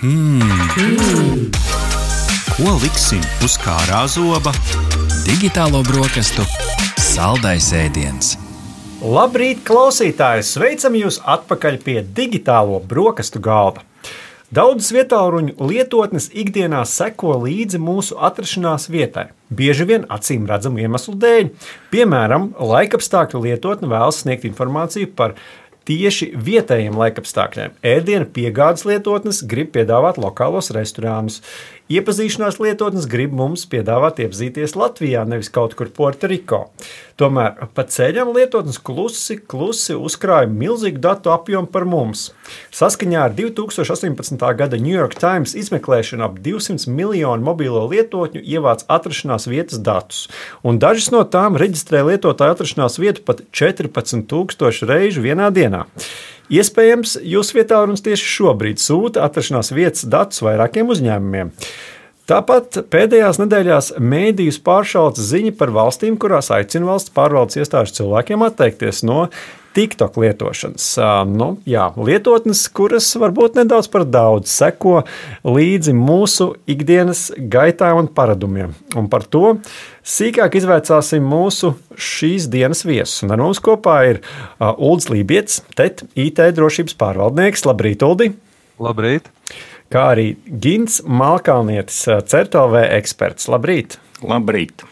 Hmm. Ko liksim uz kārā zoba? Digitālo brokastu saldais ēdiens. Labrīt, klausītāji! Sveicam jūs atpakaļ pie digitālo brokastu galda. Daudzas vietāluņu lietotnes ikdienā seko līdzi mūsu atrašanās vietai. Bieži vien acīm redzamu iemeslu dēļ. Piemēram, laikapstākļu lietotne vēlas sniegt informāciju par tieši vietējiem laikapstākļiem. Ēdienu piegādes lietotnes grib piedāvāt lokālos restorānus. Iepazīšanās lietotnes grib mums piedāvāt iepazīties Latvijā, nevis kaut kur Puertoriko. Tomēr pa ceļam lietotnes klusi, klusi uzkrāja milzīgu datu apjomu par mums. Saskaņā ar 2018. gada New York Times izmeklēšanu ap 200 miljonu mobilo lietotņu ievāc atrašanās vietas datus, un dažas no tām reģistrē lietotāju atrašanās vietu pat 14,000 reižu vienā dienā. Iespējams, jūsu vietā runas tieši šobrīd sūta atrašanās vietas datus vairākiem uzņēmumiem. Tāpat pēdējās nedēļās mēdījus pāršauca ziņa par valstīm, kurās aicina valsts pārvaldes iestāžu cilvēkiem atteikties no TikTok lietošanas. Nu, jā, lietotnes, kuras varbūt nedaudz par daudz seko līdzi mūsu ikdienas gaitā un paradumiem. Un par to sīkāk izvaicāsim mūsu šīs dienas viesus. Un ar mums kopā ir Ulrichs Lībijams, TET IT drošības pārvaldnieks. Labrīt, Uldi! Labrīt! Kā arī Gins Malkalnietis, CERTLV eksperts. Labrīt! Labrīt!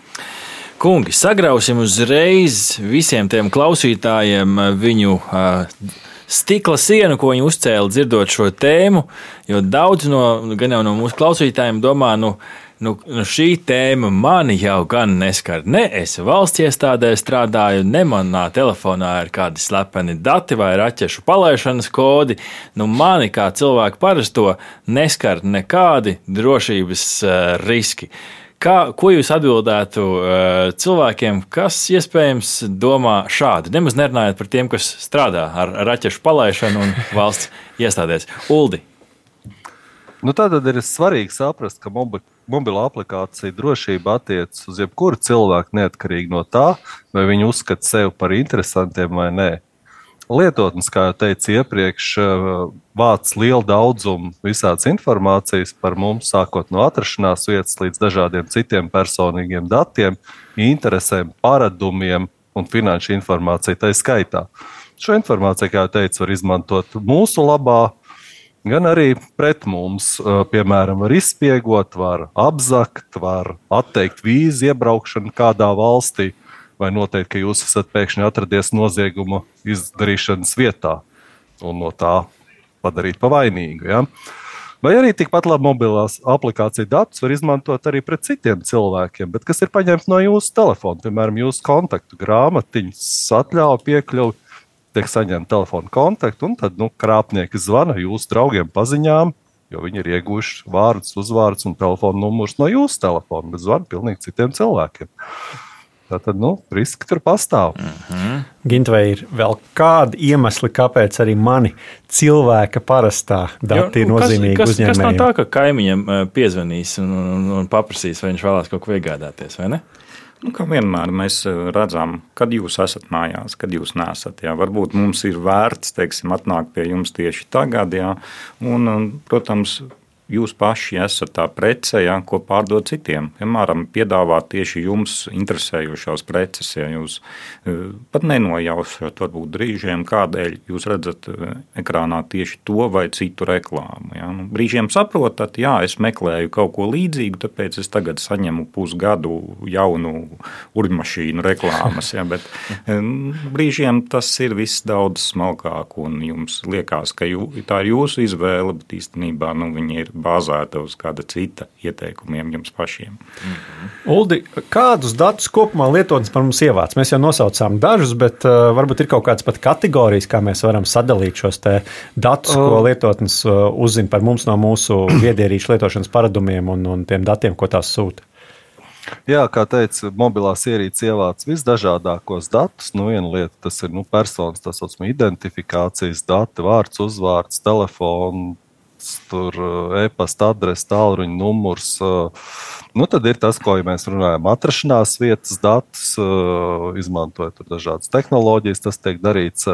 Kungi, sagrausim uzreiz visiem tiem klausītājiem viņu uh, stikla sienu, ko viņi uzcēla dzirdot šo tēmu. Jo daudz no, no mūsu klausītājiem domā, nu, nu, nu šī tēma mani jau gan neskar. Ne es valsts iestādē strādāju, ne manā telefonā ir kādi slepeni dati vai raķešu palaišanas kodi. Nu, mani kā cilvēku parasto neskar nekādi drošības uh, riski. Kā, ko jūs atbildētu uh, cilvēkiem, kas iespējams domā šādi? Nemaz nerunājot par tiem, kas strādā ar raķešu palaišanu un valsts iestādēs. Uldi. Nu, Tātad ir svarīgi saprast, ka mobi, mobilā aplikācija drošība attiecas uz jebkuru cilvēku neatkarīgi no tā, vai viņi uzskata sevi par interesantiem vai nē lietotnes, kā jau teicu iepriekš, eh, vāc lielu daudzumu visādas informācijas par mums, sākot no atrašanās vietas līdz dažādiem citiem personīgiem datiem, interesēm, paradumiem un finanšu informāciju tā skaitā. Šo informāciju, kā jau teicu, var izmantot mūsu labā, gan arī pret mums. Eh, piemēram, var izspiegot, var apzakt, var atteikt vīzu iebraukšanu kādā valstī vai noteikt, ka jūs esat pēkšņi atradies nozieguma izdarīšanas vietā un no tā padarīt par vainīgu. Ja? Vai arī tikpat labi mobilās aplikācijas datus var izmantot arī pret citiem cilvēkiem, bet kas ir paņemts no jūsu telefona, piemēram, jūsu kontaktu grāmatiņas, atļauja piekļuvi, tiek saņemta telefona kontakta, un tad nu, krāpnieki zvana jūsu draugiem paziņām, jo viņi ir ieguvuši vārdus, uzvārdus un telefona numurus no jūsu telefona, bet zvana pilnīgi citiem cilvēkiem. Tātad, nu, riski tur pastāv. Mm -hmm. Gint, vai ir vēl kādi iemesli, kāpēc arī mani cilvēka parastā dati jo, ir nu, nozīmīgi kas, uzņēmējiem? Kas nav tā, ka kaimiņam piezvanīs un, un, un paprasīs, vai viņš vēlās kaut ko iegādāties, vai ne? Nu, kā vienmēr mēs redzam, kad jūs esat mājās, kad jūs nesat. Jā. Varbūt mums ir vērts teiksim, atnākt pie jums tieši tagad, jā. un, protams, jūs paši esat tā prece, ja, ko pārdod citiem. Piemēram, piedāvāt tieši jums interesējošās preces, ja jūs e, pat nenojaušat, varbūt brīžiem, kādēļ jūs redzat e, ekrānā tieši to vai citu reklāmu. Ja. Nu, brīžiem saprotat, jā, es meklēju kaut ko līdzīgu, tāpēc es tagad saņemu pusgadu jaunu urmašīnu reklāmas, ja, bet e, brīžiem tas ir viss daudz smalkāk un jums liekas, ka jū, tā ir jūsu izvēle, bet īstenībā nu, viņi ir bāzēta uz kāda cita ieteikumiem jums pašiem. Mm -hmm. Uldi, kādus datus kopumā lietotnes par mums ievāc? Mēs jau nosaucām dažus, bet uh, varbūt ir kaut kādas pat kategorijas, kā mēs varam sadalīt šos datus, ko lietotnes uh, uzzina par mums no mūsu viedierīču lietošanas paradumiem un, un tiem datiem, ko tās sūta. Jā, kā teica, mobilās ierīces ievāc visdažādākos datus. Nu, viena lieta tas ir nu, personas tā saucamā identifikācijas dati, vārds, uzvārds, telefons, tur eh, e-pasta adrese, tālruņa numurs. Eh, nu, tad ir tas, ko ja mēs runājam, atrašanās vietas datus, eh, izmantojot dažādas tehnoloģijas. Tas tiek darīts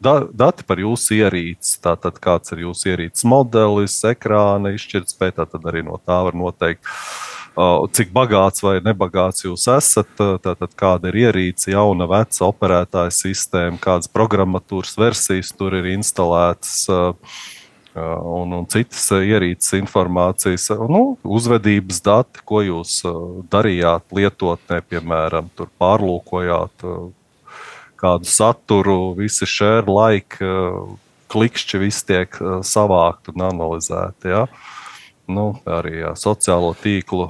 da, dati par jūsu ierīci, tātad kāds ir jūsu ierīces modelis, ekrāna izšķirtspēja, tad arī no tā var noteikt. Cik bagāts vai nebagāts jūs esat, tātad kāda ir ierīce, jauna, veca operētāja sistēma, kādas programmatūras versijas tur ir instalētas. Un, un citas ierīces informācijas, nu, uzvedības dati, ko jūs darījāt lietotnē, piemēram, pārlūkojāt, kādu saturu, visi share, like, klikšķi, viss tiek savākt un analizēti. Ja? Nu, arī jā, sociālo tīklu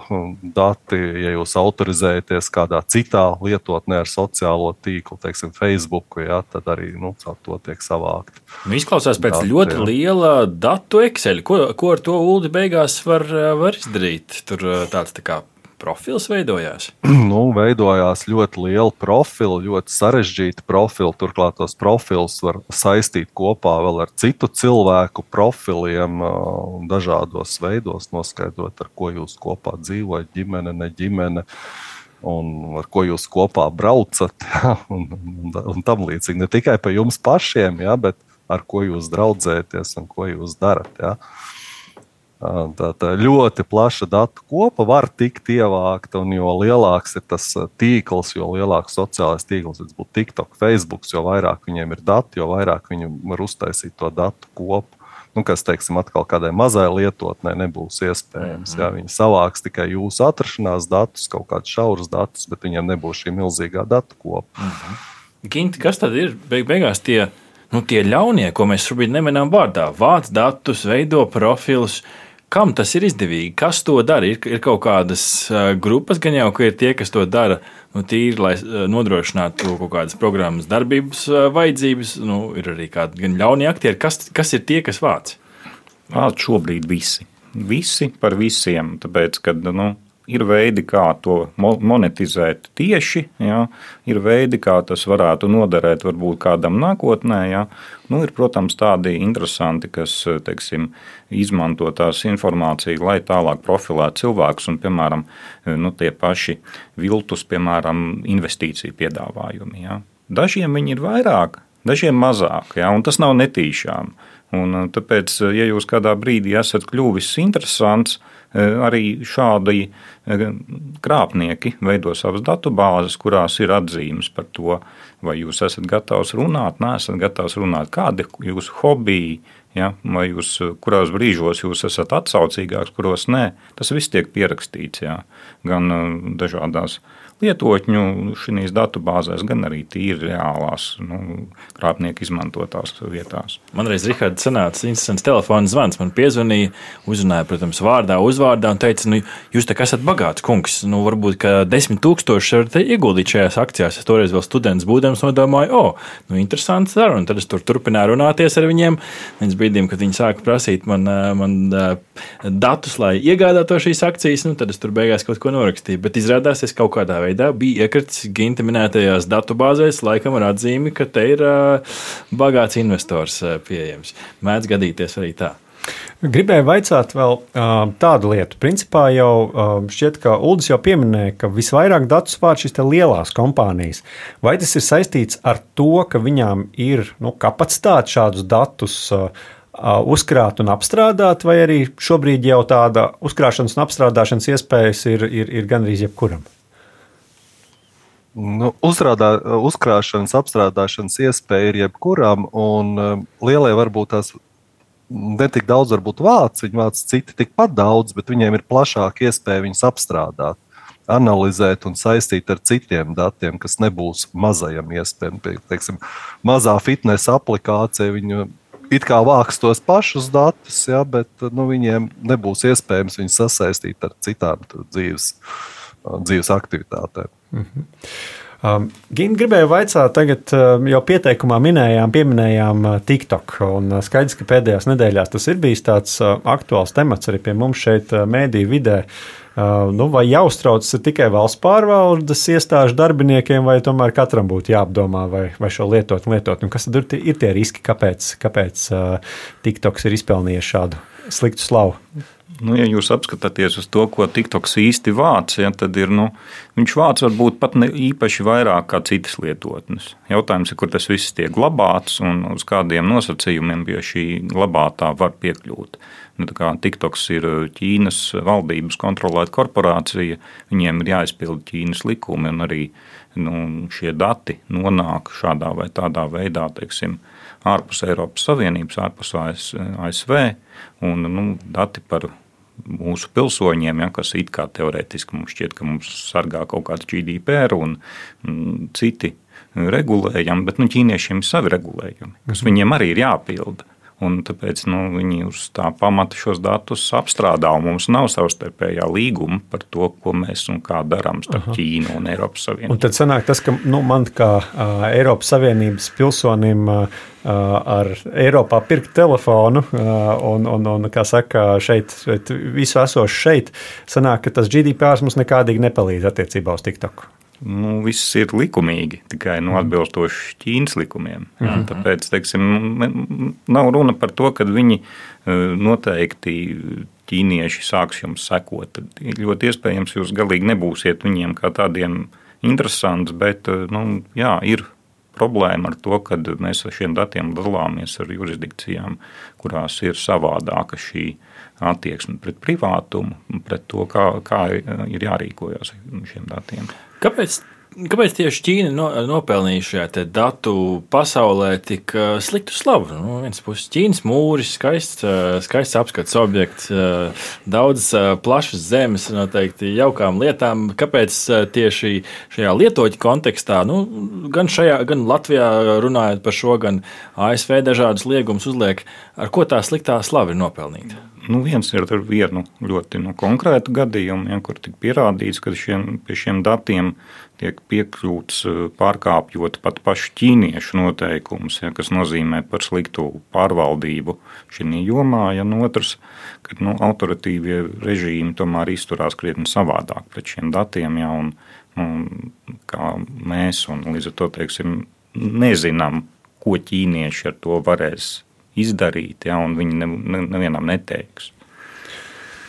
dati, ja jūs autorizējaties kādā citā lietotnē ar sociālo tīklu, teiksim, Facebook, jā, tad arī nu, to tiek savākt. Nu, izklausās pēc dati, ļoti jā. liela datu Excel. Ko, ko ar to ULDI beigās var, var izdarīt? Tur tāds tā kā profils veidojās? Nu, veidojās ļoti liela profila, ļoti sarežģīta profila. Turklāt tos profilus var saistīt kopā vēl ar citu cilvēku profiliem, dažādos veidos, noskaidrot, ar ko jūs kopā dzīvojat, ģimene, ne ģimene. Un ar ko jūs kopā braucat, ja, un, un, un tam līdzīgi. Ne tikai par jums pašiem, ja, bet ar ko jūs draudzēties un ko jūs darat. Ja. Tā, tā ļoti plaša datu kopa var tikt ievākta, un jo lielāks ir tas tīkls, jo lielāks sociālais tīkls, tas būtu TikTok, Facebook, jo vairāk viņiem ir dati, jo vairāk viņi var uztaisīt to datu kopu. Nu, kas, teiksim, atkal kādai mazai lietotnē nebūs iespējams. Mm -hmm. Jā, viņi savāks tikai jūsu atrašanās datus, kaut kādus šaurus datus, bet viņiem nebūs šī milzīgā datu kopa. Mm -hmm. Ginti, kas tad ir beig beigās tie, nu, tie ļaunie, ko mēs šobrīd nemanām vārdā? Vāc datus, veido profilus. Kam tas ir izdevīgi? Kas to dara? Ir, ir kaut kādas grupas, gan jau, ka ir tie, kas to dara nu, tīri, lai nodrošinātu kaut kādas programmas darbības vajadzības. Nu, ir arī kādi gan ļaunie aktieri. Kas, kas ir tie, kas vāc? Vāc šobrīd visi. Visi par visiem. Tāpēc, kad nu, ir veidi, kā to monetizēt tieši, ja? ir veidi, kā tas varētu noderēt varbūt kādam nākotnē. Ja? Nu, ir, protams, tādi interesanti, kas teiksim, izmanto tās informāciju, lai tālāk profilētu cilvēkus, un, piemēram, nu, tie paši viltus, piemēram, investīciju piedāvājumi. Ja? Dažiem viņi ir vairāk, dažiem mazāk, ja? un tas nav netīšām. Un, tāpēc, ja jūs kādā brīdī esat kļuvis interesants, Eh, arī šādi eh, krāpnieki veido savas datubāzes, kurās ir atzīmes par to, vai jūs esat gatavs runāt, neesat gatavs runāt, kādi ir jūsu hobiji, ja, vai jūs, kurās brīžos jūs esat atsaucīgāks, kuros nē. Tas viss tiek pierakstīts ja, gan eh, dažādās lietotņu šīs datubāzēs, gan arī tīri reālās nu, krāpnieku izmantotās vietās. Man reiz Rihards sanāca interesants telefona zvans. Man piezvanīja, uzrunāja, protams, vārdā, uzvārdā un teica, nu, jūs te esat bagāts kungs. Nu, varbūt, ka desmit tūkstoši varat ieguldīt šajās akcijās. Es toreiz vēl students būdams nodomāju, o, oh, nu, interesants saruna. Tad es tur turpināju runāties ar viņiem. Līdz brīdim, kad viņi sāka prasīt man, man datus, lai iegādātu šīs akcijas, nu, tad es tur beigās kaut ko norakstīju. Bet izrādās, es kaut kādā veidā veidā bija iekritis Ginta minētajās datubāzēs, laikam ar atzīmi, ka te ir bagāts investors pieejams. Mēdz gadīties arī tā. Gribēju vaicāt vēl tādu lietu. Principā jau šķiet, ka Ulas jau pieminēja, ka visvairāk datus vāc šīs lielās kompānijas. Vai tas ir saistīts ar to, ka viņām ir nu, kapacitāte šādus datus uzkrāt un apstrādāt, vai arī šobrīd jau tāda uzkrāšanas un apstrādāšanas iespējas ir, ir, ir gandrīz jebkuram? Nu, uzrādā, uzkrāšanas, apstrādāšanas iespēja ir jebkuram, un um, lielie varbūt tās netik daudz varbūt vāc, viņi vāc citi tikpat daudz, bet viņiem ir plašāka iespēja viņus apstrādāt, analizēt un saistīt ar citiem datiem, kas nebūs mazajam iespējam. Teiksim, mazā fitnesa aplikācija viņu it kā vāks tos pašus datus, ja, bet nu, viņiem nebūs iespējams viņus sasaistīt ar citām dzīves, dzīves aktivitātēm. -hmm. Um, Gina gribēja vaicāt, tagad um, jau pieteikumā minējām, pieminējām uh, TikTok. Uh, skaidrs, ka pēdējās nedēļās tas ir bijis tāds uh, aktuāls temats arī pie mums šeit, mēdīju vidē. Nu, vai jāuztraucas tikai valsts pārvaldes iestāžu darbiniekiem, vai tomēr katram būtu jāapdomā, vai, vai šo lietot un lietot? Un kas tad ir tie, ir tie riski, kāpēc, kāpēc TikToks ir izpelnījis šādu sliktu slavu. Nu, ja jūs apskatāties uz to, ko TikToks īsti vāc, ja, tad ir, nu, viņš vāc varbūt pat ne īpaši vairāk kā citas lietotnes. Jautājums ir, kur tas viss tiek glabāts un uz kādiem nosacījumiem pie šī glabātā var piekļūt. Nu, TikToks ir Ķīnas valdības kontrolēta korporācija, viņiem ir jāizpilda Ķīnas likumi un arī nu, šie dati nonāk šādā vai tādā veidā, teiksim, ārpus Eiropas Savienības, ārpus ASV, un nu, dati par mūsu pilsoņiem, ja, kas it kā teorētiski mums šķiet, ka mums sargā kaut kāds GDPR un mm, citi regulējumi, bet nu, ķīniešiem ir savi regulējumi, kas mhm. viņiem arī ir jāpilda. Un tāpēc nu, viņi uz tā pamata šos datus apstrādā. Mums nav savstarpējā līguma par to, ko mēs un kā darām starp Aha. Ķīnu un Eiropas Savienību. Un tad sanāk tas, ka nu, man kā uh, Eiropas Savienības pilsonim uh, ar Eiropā pirkt telefonu un, un, un kā saka, šeit, šeit visu esošu šeit, sanāk, ka tas GDPR mums nekādīgi nepalīdz attiecībā uz TikToku nu, viss ir likumīgi, tikai nu, atbilstoši Ķīnas likumiem. Jā, -hmm. Tāpēc teiksim, nav runa par to, ka viņi e, noteikti ķīnieši sāks jums sekot. Tad ļoti iespējams, jūs galīgi nebūsiet viņiem kā tādiem interesants, bet e, nu, jā, ir problēma ar to, ka mēs ar šiem datiem dalāmies ar jurisdikcijām, kurās ir savādāka šī attieksme pret privātumu, pret to, kā, kā ir jārīkojas šiem datiem. Kāpēc Kāpēc tieši Ķīna no, nopelnīja šajā datu pasaulē tik uh, sliktu slavu? No nu, vienas puses, Ķīnas mūris, skaists, uh, skaists apskats objekts, uh, daudzas uh, plašas zemes, noteikti jaukām lietām. Kāpēc uh, tieši šajā lietoņa kontekstā, nu, gan, šajā, gan Latvijā runājot par šo, gan ASV dažādus liegumus uzliek, ar ko tā sliktā slava ir nopelnīta? Nu, viens ir ar vienu ļoti nu, konkrētu gadījumu, ja, kur tika pierādīts, ka šiem, pie šiem datiem tiek piekļūts eh, pārkāpjot pat pašu ķīniešu noteikumus, ja, kas nozīmē par sliktu pārvaldību šajā jomā. Ja no otrs, ka nu, autoritīvie režīmi tomēr izturās krietni savādāk pret šiem datiem, ja, un, un, kā mēs, un līdz ar to teiksim, nezinām, ko ķīnieši ar to varēs izdarīt, ja, un viņi ne, ne, nevienam neteiks.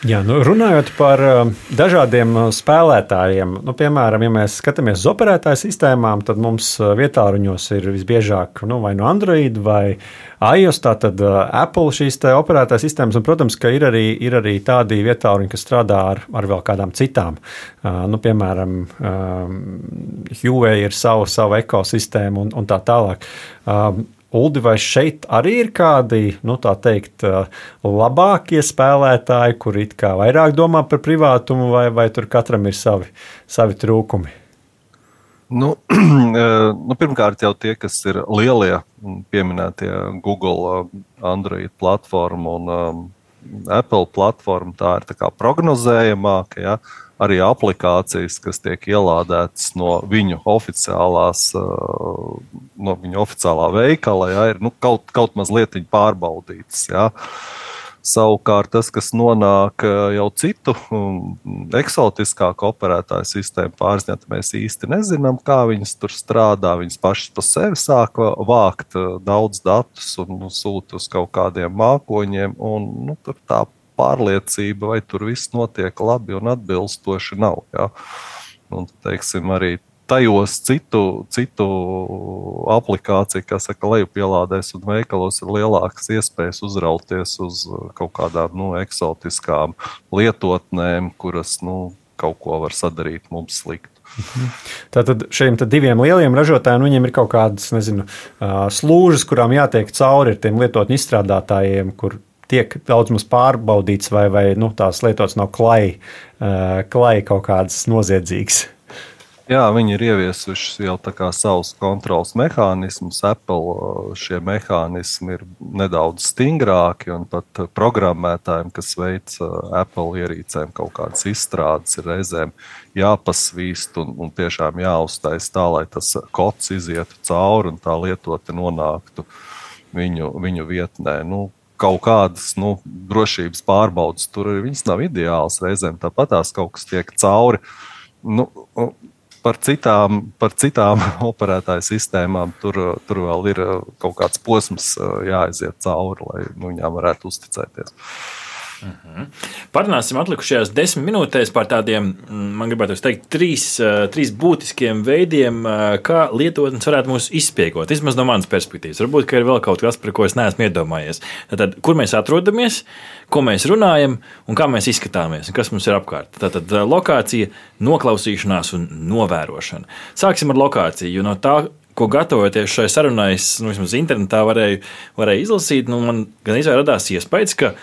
Jā, nu, runājot par uh, dažādiem uh, spēlētājiem, nu, piemēram, ja mēs skatāmies uz operētāju sistēmām, tad mums uh, vietā ruņos ir visbiežāk nu, vai no Android vai iOS, tātad Apple šīs operētāju sistēmas, un, protams, ka ir arī, ir arī tādi vietā ruņi, kas strādā ar, ar vēl kādām citām. Nu, piemēram, Huawei ir sava, sava ekosistēma un, un tā tālāk. Uldi, vai šeit arī ir kādi, nu, tā teikt, labākie spēlētāji, kuri it kā vairāk domā par privātumu, vai, vai tur katram ir savi, savi trūkumi? Nu, nu, pirmkārt, jau tie, kas ir lielie, pieminētie Google, Android platforma un um, Apple platforma, tā ir tā prognozējamāka. Ja? Arī aplikācijas, kas tiek ielādētas no viņu oficiālās, uh, no viņu oficiālā veikala, ja, ir nu, kaut, kaut mazliet pārbaudītas. Ja. Savukārt tas, kas nonāk uh, jau citu um, eksotiskāku operētāju sistēmu pārziņā, mēs īsti nezinām, kā viņas tur strādā. Viņas pašas pa sevi sāk vākt uh, daudz datus un nu, sūta uz kaut kādiem mākoņiem. Un, nu, tā pārliecība, vai tur viss notiek labi un atbilstoši, nav. Ja? Un, teiksim, arī tajos citu, citu aplikāciju, kas saka, lejupielādēs un veikalos, ir lielākas iespējas uzrauties uz kaut kādām nu, eksotiskām lietotnēm, kuras nu, kaut ko var sadarīt mums sliktu. Mhm. Tātad šiem diviem lieliem ražotājiem viņiem ir kaut kādas nezinu, slūžas, kurām jātiek cauri tiem lietotņu izstrādātājiem, kur tiek daudz maz pārbaudīts, vai, vai nu, tās lietotas nav klai, klai kaut kādas noziedzīgas. Jā, viņi ir ieviesuši jau savus kontrols mehānismus. Apple šie mehānismi ir nedaudz stingrāki, un pat programmētājiem, kas veic Apple ierīcēm kaut kādas izstrādes, ir reizēm jāpasvīst un, un tiešām jāuztais tā, lai tas kods izietu cauri un tā lietoti nonāktu viņu, viņu vietnē. Nu, kaut kādas nu, drošības pārbaudas. Tur arī viņas nav ideālas reizēm. Tāpat tās kaut kas tiek cauri. Nu, par citām, par citām operētāju sistēmām tur, tur vēl ir kaut kāds posms jāaiziet cauri, lai nu, viņām varētu uzticēties. Mhm. Parunāsim atlikušajās desmit minūtēs par tādiem, mm, man gribētu teikt, trīs, trīs būtiskiem veidiem, kā lietotnes varētu mūs izspiegot. Vismaz no manas perspektīvas. Varbūt, ir vēl kaut kas, par ko es neesmu iedomājies. Tad, kur mēs atrodamies, ko mēs runājam un kā mēs izskatāmies un kas mums ir apkārt. Tātad lokācija, noklausīšanās un novērošana. Sāksim ar lokāciju, jo no tā ko gatavoties šai sarunai, es nu, internetā varēju, varēju izlasīt, nu, man gan radās iespējas, ka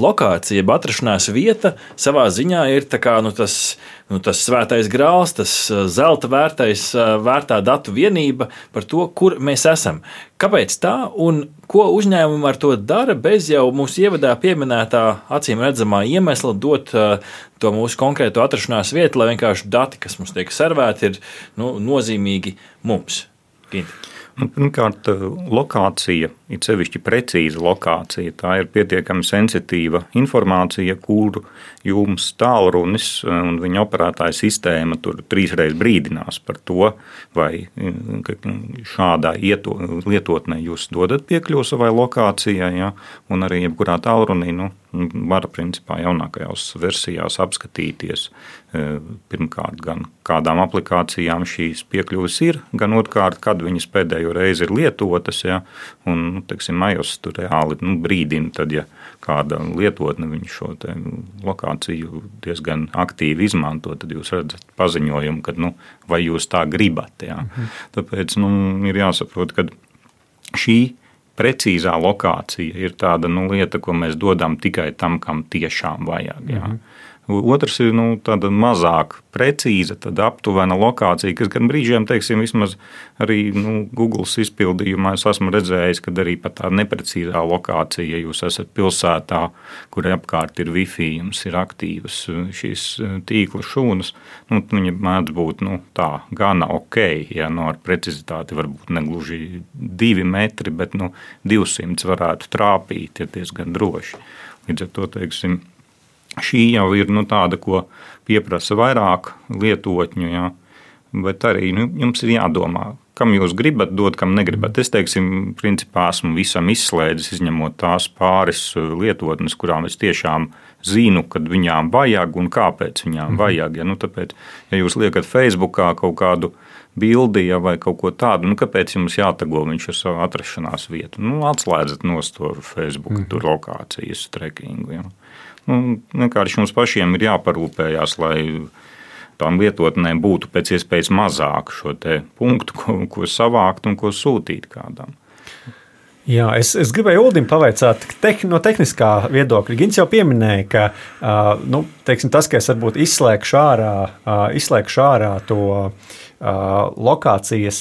lokācija, jeb atrašanās vieta savā ziņā ir kā, nu, tas, nu, tas svētais grāls, tas uh, zelta vērtais, uh, vērtā datu vienība par to, kur mēs esam. Kāpēc tā un ko uzņēmumi ar to dara bez jau mūsu ievadā pieminētā acīm redzamā iemesla dot uh, to mūsu konkrēto atrašanās vietu, lai vienkārši dati, kas mums tiek servēti, ir nu, nozīmīgi mums. Ginti. Nu, pirmkārt, lokācija, ir sevišķi precīza lokācija. Tā ir pietiekami sensitīva informācija, kuru jums tālrunis un viņa operētāja sistēma tur trīsreiz brīdinās par to, vai šādā lietotnē jūs dodat piekļuvi savai lokācijai, ja, un arī jebkurā tālrunī. Nu, var principā jaunākajās versijās apskatīties e, pirmkārt, gan kādām aplikācijām šīs piekļuves ir, gan otrkārt, kad viņas pēdējo reizi ir lietotas. Ja, un, nu, teiksim, iOS tur reāli nu, brīdina, tad, ja kāda lietotne šo lokāciju diezgan aktīvi izmanto, tad jūs redzat paziņojumu, ka nu, vai jūs tā gribat. Ja. Mhm. Tāpēc nu, ir jāsaprot, ka šī ir precīzā lokācija ir tāda nu, lieta, ko mēs dodam tikai tam, kam tiešām vajag. Jā. Mm -hmm. Otrs ir nu, tāda mazāk precīza, aptuvena lokācija, kas gan brīžiem, teiksim, vismaz arī nu, Google izpildījumā es esmu redzējis, ka arī pat tā neprecīzā lokācija, ja jūs esat pilsētā, kur apkārt ir Wi-Fi, jums ir aktīvas šīs tīkla šūnas, nu, viņa mēdz būt nu, tā gana ok, ja nu, ar precizitāti varbūt ne gluži divi metri, bet nu, 200 varētu trāpīt, ja diezgan droši. Līdz ar to, teiksim, Šī jau ir nu, tāda, ko pieprasa vairāk lietotņu, jā. bet arī nu, jums ir jādomā, kam jūs gribat dot, kam negribat. Es teiksim, principā esmu visam izslēdzis, izņemot tās pāris uh, lietotnes, kurām es tiešām zinu, kad viņām vajag un kāpēc viņām mhm. vajag. Ja, nu, tāpēc, ja jūs liekat Facebookā kaut kādu bildi ja, vai kaut ko tādu, nu, kāpēc jums jātago viņš ar savu atrašanās vietu? Nu, atslēdzat no to Facebook mhm. lokācijas trekingu. Ja. Nu, vienkārši mums pašiem ir jāparūpējās, lai tām lietotnēm būtu pēc iespējas mazāk šo punktu, ko, ko savākt un ko sūtīt kādam. Jā, es, es gribēju Ulim pavaicāt, teх, no tehniskā viedokļa. Gins jau pieminēja, ka uh, nu, teiksim, tas, ka es varbūt izslēgšu ārā, uh, izslēgšu ārā to uh, lokācijas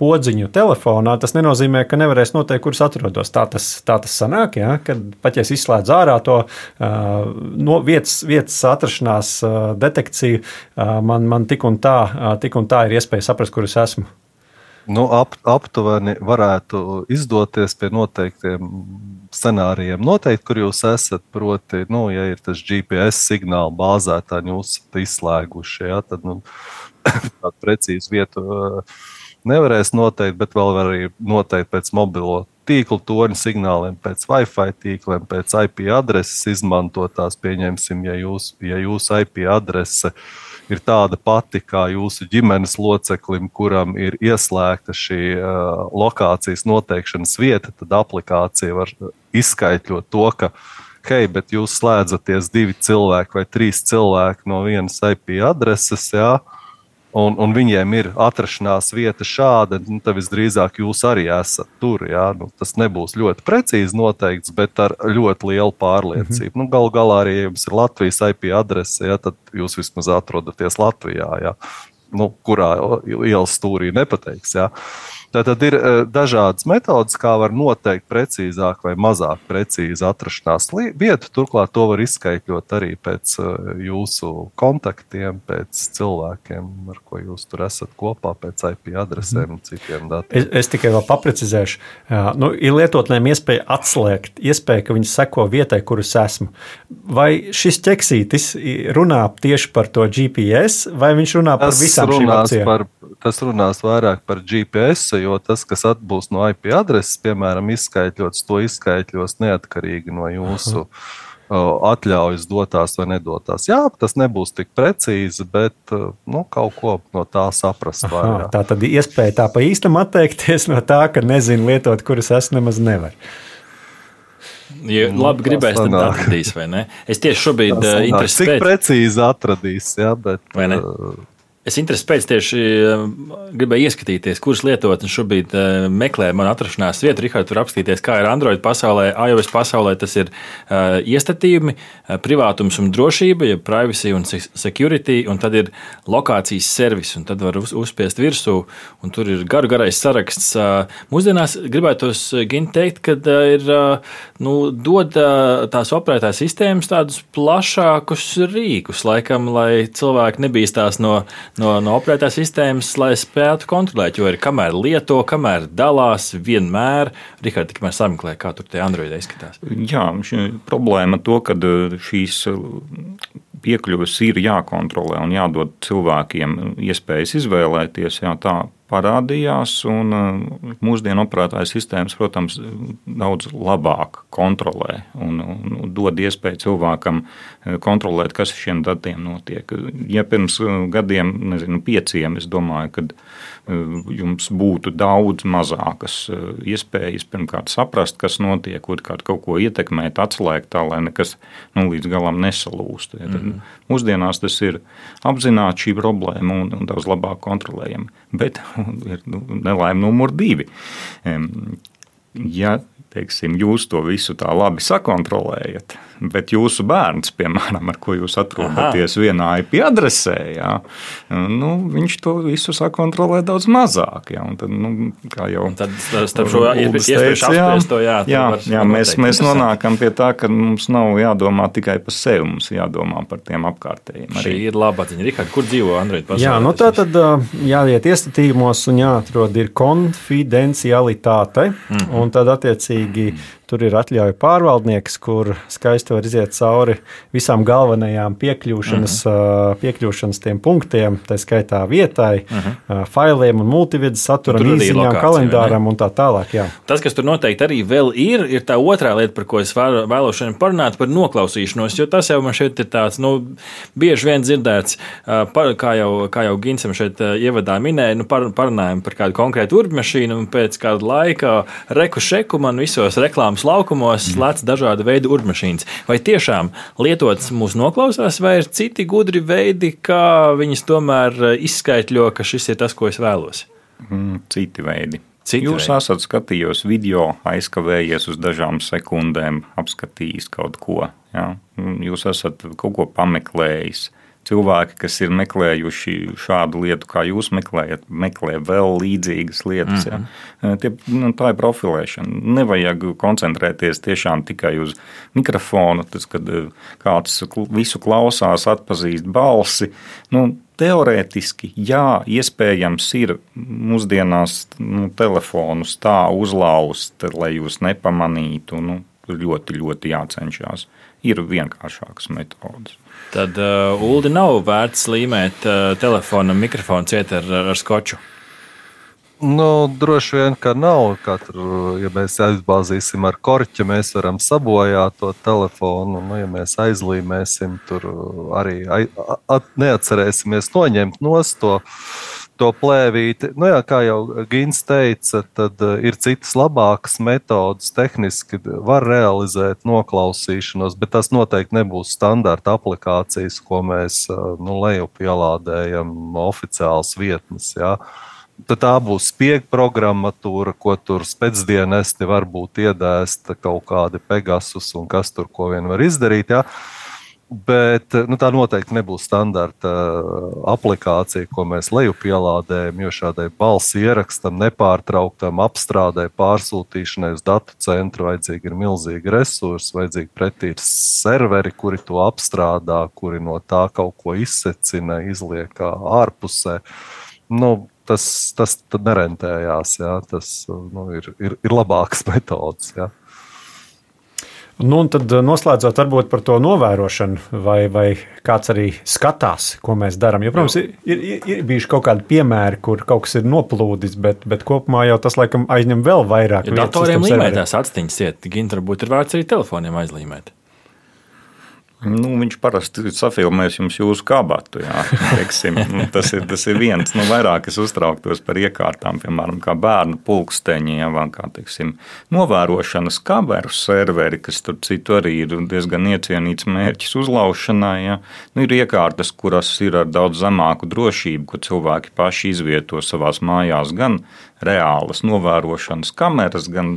podziņu telefonā, tas nenozīmē, ka nevarēs noteikt, kur es atrodos. Tā tas, tā tas sanāk, ja? kad pat ja es izslēdzu ārā to no vietas, vietas atrašanās detekciju, man, man tik, un tā, tik un tā ir iespēja saprast, kur es esmu. Nu, ap, aptuveni varētu izdoties pie noteiktiem scenārijiem. Noteikti, kur jūs esat, proti, nu, ja ir tas GPS signāla bāzētā, jūs esat izslēguši. Ja, tad, nu, tādu precīzu vietu uh, nevarēs noteikt, bet vēl arī noteikt pēc mobilo tīklu torņa signāliem, pēc Wi-Fi tīkliem, pēc IP adreses izmantotās. Pieņemsim, ja, jūs, ja jūsu IP adrese ir tāda pati kā jūsu ģimenes loceklim, kuram ir ieslēgta šī uh, lokācijas noteikšanas vieta, tad aplikācija var izskaidrot to, ka hei, bet jūs slēdzaties divi cilvēki vai trīs cilvēki no vienas IP adreses. Jā, un, un viņiem ir atrašanās vieta šāda, nu, tad visdrīzāk jūs arī esat tur. Jā? Nu, tas nebūs ļoti precīzi noteikts, bet ar ļoti lielu pārliecību. Mm -hmm. nu, Galu galā arī, jums ir Latvijas IP adrese, jā, tad jūs vismaz atrodaties Latvijā, jā? Nu, kurā ielas stūrī nepateiks. Jā? Tad ir uh, dažādas metodes, kā var noteikt precīzāk vai mazāk precīzi atrašanās vietu. Turklāt to var izskaidrot arī pēc uh, jūsu kontaktiem, pēc cilvēkiem, ar ko jūs tur esat kopā, pēc IP adresēm un citiem datiem. Es, es tikai vēl paprecizēšu. Nu, ir lietotnēm iespēja atslēgt, iespēja, ka viņi seko vietai, kur es esmu. Vai šis ķeksītis runā tieši par to GPS, vai viņš runā par tas visām šīm opcijām? Tas runās vairāk par GPS jo tas, kas atbūs no IP adreses, piemēram, izskaidrots, to izskaidros neatkarīgi no jūsu. Aha atļaujas dotās vai nedotās. Jā, tas nebūs tik precīzi, bet nu, kaut ko no tā saprast. Aha, tā tad iespēja tā pa īstam atteikties no tā, ka nezinu lietot, kuras es nemaz nevaru. Ja nu, labi gribēs, tad atradīs, vai ne? Es tieši šobrīd uh, interesēju. Cik precīzi atradīs, jā, bet. Vai ne? Uh, Es interesi pēc tieši eh, gribēju ieskatīties, kuras lietotnes šobrīd eh, meklē manu atrašanās vietu. Rihards, tur apskatīties, kā ir Android pasaulē, iOS pasaulē. Tas ir uh, iestatījumi, privātums un drošība, ja privacy un security, un tad ir lokācijas servis, un tad var uz, uzspiest virsū, un tur ir garu garais saraksts. Mūsdienās gribētos Gint teikt, ka ir nu, dod tās operētājas sistēmas tādus plašākus rīkus, laikam, lai cilvēki nebīstās no no, no operētājas sistēmas, lai spētu kontrolēt. Jo ir kamēr lieto, kamēr dalās, vienmēr. Rikārd, tikmēr sameklē, kā tur tie Android izskatās. Jā, problēma to, ka uh, šīs uh, piekļuves ir jākontrolē un jādod cilvēkiem iespējas izvēlēties. Jā, tā parādījās. Un, uh, mūsdienu operētāju sistēmas, protams, daudz labāk kontrolē un, un dod iespēju cilvēkam uh, kontrolēt, kas ar šiem datiem notiek. Ja pirms uh, gadiem, nezinu, pieciem, es domāju, ka jums būtu daudz mazākas iespējas pirmkārt saprast, kas notiek, otrkārt kaut ko ietekmēt, atslēgt tā, lai nekas nu, līdz galam nesalūst. Ja, mm -hmm. Mūsdienās tas ir apzināti šī problēma un, un daudz labāk kontrolējama. Bet ir nu, nelaime numur divi. Ja teiksim, jūs to visu tā labi sakontrolējat, bet jūsu bērns, piemēram, ar ko jūs atrodaties Aha. vienā IP adresē, jā, nu, viņš to visu sakontrolē daudz mazāk. Jā, tad, nu, jau, un tad starp šo iespēju apspriest to, jā, jā, jā mēs, mēs nonākam pie tā, ka mums nav jādomā tikai par sevi, mums jādomā par tiem apkārtējiem. Arī. Šī ir laba ziņa. Rikard, kur dzīvo Android pasaulē? Jā, nu tā tad jāiet iestatījumos un jāatrod ir konfidencialitāte, mm -hmm. un tad attiecīgi attiecīgi tur ir atļauja pārvaldnieks, kur skaisti var iziet cauri visām galvenajām piekļūšanas, uh mhm. -huh. piekļūšanas tiem punktiem, tā skaitā vietai, uh mhm. -huh. failiem un multividas saturam, īsiņām, kalendāram un tā tālāk. Jā. Tas, kas tur noteikti arī vēl ir, ir tā otrā lieta, par ko es vēlos šodien parunāt, par noklausīšanos, jo tas jau man šeit ir tāds, nu, bieži vien dzirdēts, par, kā jau, kā jau Ginsam šeit ievadā minēja, nu, par, parunājam par kādu konkrētu urbmašīnu un pēc kāda laika reku šeku man visos reklāmas laukumos mm. lec dažādu veidu urmašīnas. Vai tiešām lietotas mūs noklausās, vai ir citi gudri veidi, kā viņas tomēr izskaidro, ka šis ir tas, ko es vēlos? Mm, citi veidi. Citi Jūs veidi. esat skatījis video, aizkavējies uz dažām sekundēm, apskatījis kaut ko. Ja? Jūs esat kaut ko pameklējis cilvēki, kas ir meklējuši šādu lietu, kā jūs meklējat, meklē vēl līdzīgas lietas. Mm -hmm. ja. Tie, nu, tā ir profilēšana. Nevajag koncentrēties tiešām tikai uz mikrofonu, tas, kad kāds visu klausās, atpazīst balsi. Nu, Teorētiski, jā, iespējams, ir mūsdienās nu, telefonus tā uzlauzt, lai jūs nepamanītu. Nu, ļoti, ļoti jācenšas. Ir vienkāršākas metodas. Tad uh, Ulu nav vērts līmēt uh, telefona mikrofonu ciet ar, ar skoču. Nu, droši vien, ka nav. Katru, ja mēs aizbāzīsim ar korķi, mēs varam sabojāt to telefonu. Nu, ja mēs aizlīmēsim, tur arī at, neatcerēsimies noņemt nost to to plēvīti. Nu, jā, kā jau Gins teica, tad uh, ir citas labākas metodas, tehniski var realizēt noklausīšanos, bet tas noteikti nebūs standarta aplikācijas, ko mēs uh, nu, lejupielādējam oficiāls vietnes. Jā. Tad tā būs spiega programmatūra, ko tur spēcdienesti varbūt iedēsta kaut kādi Pegasus un kas tur ko vien var izdarīt. Jā. Bet nu, tā noteikti nebūs standarta uh, aplikācija, ko mēs lejupielādējam. Jo šādai balss ierakstam, nepārtrauktam apstrādē, pārsūtīšanai uz datu centru vajadzīgi ir milzīgi resursi, vajadzīgi pretī serveri, kuri to apstrādā, kuri no tā kaut ko izsecina, izliek ārpusē. Nu, tas tas nerentējās. Jā. Tas nu, ir, ir, ir labākas metodas. Jā. Nu, un tad eh, noslēdzot varbūt par to novērošanu, vai, vai kāds arī skatās, ko mēs darām. Jo, protams, ir, ir, ir bijuši kaut kādi piemēri, kur kaut kas ir noplūdis, bet, bet kopumā jau tas laikam aizņem vēl vairāk. Ja datoriem līmētās atstiņas iet, gan varbūt ir vērts arī telefoniem aizlīmēt. Nu, viņš parasti safilmēs jums jūsu kabatu. Jā, teiksim, nu, tas, ir, tas ir viens. Nu, vairāk es uztrauktos par iekārtām, piemēram, kā bērnu pulksteņi, ja, vai kā teiksim, novērošanas kameru serveri, kas tur citu arī ir diezgan iecienīts mērķis uzlaušanai. Ja. Nu, ir iekārtas, kuras ir ar daudz zemāku drošību, ko cilvēki paši izvieto savās mājās, gan reālas novērošanas kameras, gan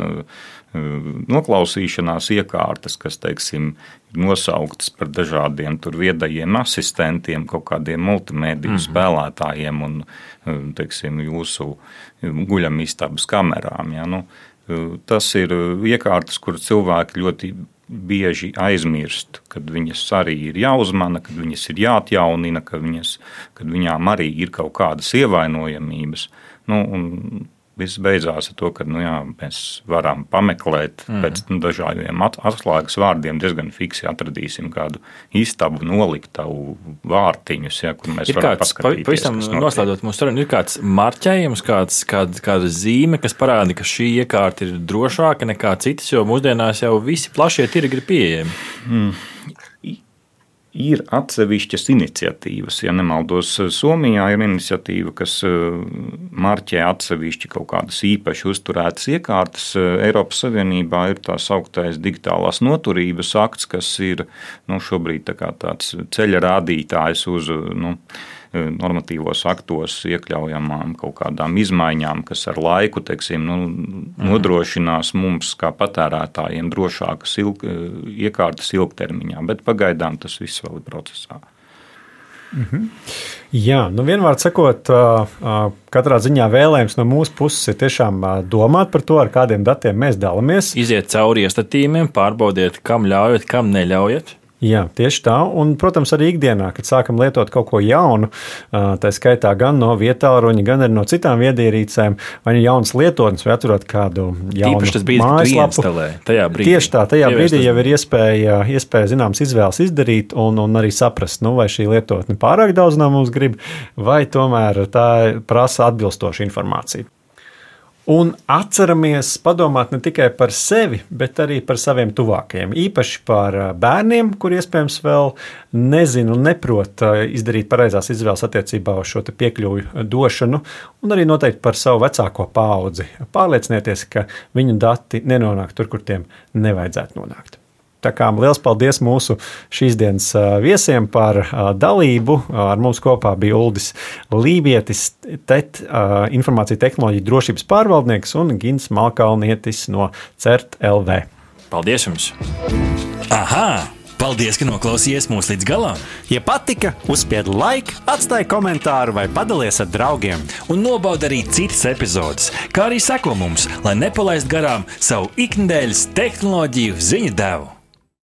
noklausīšanās iekārtas, kas teiksim, ir nosauktas par dažādiem viedajiem asistentiem, kaut kādiem multimediju mm -hmm. spēlētājiem un teiksim, jūsu guļamistabas kamerām. Ja? Nu, tas ir iekārtas, kur cilvēki ļoti bieži aizmirst, kad viņas arī ir jāuzmana, kad viņas ir jāatjaunina, ka viņas, kad viņām arī ir kaut kādas ievainojamības. Nu, viss beidzās ar to, ka nu, jā, mēs varam pameklēt mm. pēc nu, dažādiem atslēgas vārdiem, diezgan fiksi atradīsim kādu istabu, noliktavu vārtiņus, ja, kur mēs ir varam kāds, paskatīties. Pavisam noslēdzot mūsu sarunu, ir kāds marķējums, kāds, kāda, kāda zīme, kas parāda, ka šī iekārta ir drošāka nekā citas, jo mūsdienās jau visi plašie tirgi ir pieejami. Mm ir atsevišķas iniciatīvas. Ja nemaldos, Somijā ir iniciatīva, kas eh, marķē atsevišķi kaut kādas īpaši uzturētas iekārtas. Eiropas Savienībā ir tā sauktais digitālās noturības akts, kas ir nu, šobrīd tā tāds ceļa rādītājs uz. Nu, normatīvos aktos iekļaujamām kaut kādām izmaiņām, kas ar laiku teiksim, nu, nodrošinās mums, kā patērētājiem, drošākas ilg, iekārtas ilgtermiņā. Bet pagaidām tas viss vēl ir procesā. Mm -hmm. Jā, nu vienmēr sakot, katrā ziņā vēlējums no mūsu puses ir tiešām domāt par to, ar kādiem datiem mēs dalāmies. Iziet cauri iestatījumiem, pārbaudiet, kam ļaujat, kam neļaujat. Jā, tieši tā. Un, protams, arī ikdienā, kad sākam lietot kaut ko jaunu, tā skaitā gan no vietāluņa, gan arī no citām viedierīcēm, vai nu jaunas lietotnes, vai atverot kādu jaunu mājaslapu. Brīdī. Tieši tā, tajā brīdī jau ir iespēja, iespēja zināmas izvēles izdarīt un, un arī saprast, nu, vai šī lietotne pārāk daudz no mums grib, vai tomēr tā prasa atbilstošu informāciju. Un atceramies padomāt ne tikai par sevi, bet arī par saviem tuvākajiem. Īpaši par bērniem, kuriem iespējams vēl nezina un neprot izdarīt pareizās izvēles attiecībā uz šo piekļuvi došanu, un arī noteikti par savu vecāko paudzi. Pārliecinieties, ka viņu dati nenonāk tur, kur tiem nevajadzētu nonākt. Tā kā liels paldies mūsu šīs dienas viesiem par dalību. Ar mums kopā bija Uldis Lībietis, TET, informācija tehnoloģija drošības pārvaldnieks un Gins Malkalnietis no CERT LV. Paldies jums! Aha! Paldies, ka noklausījāties mūsu līdz galam! Ja patika, uzspiediet laiku, atstājiet komentāru vai padalieties ar draugiem. Un nobaudiet arī citas epizodes, kā arī sekot mums, lai nepalaistu garām savu ikdienas tehnoloģiju ziņu devumu.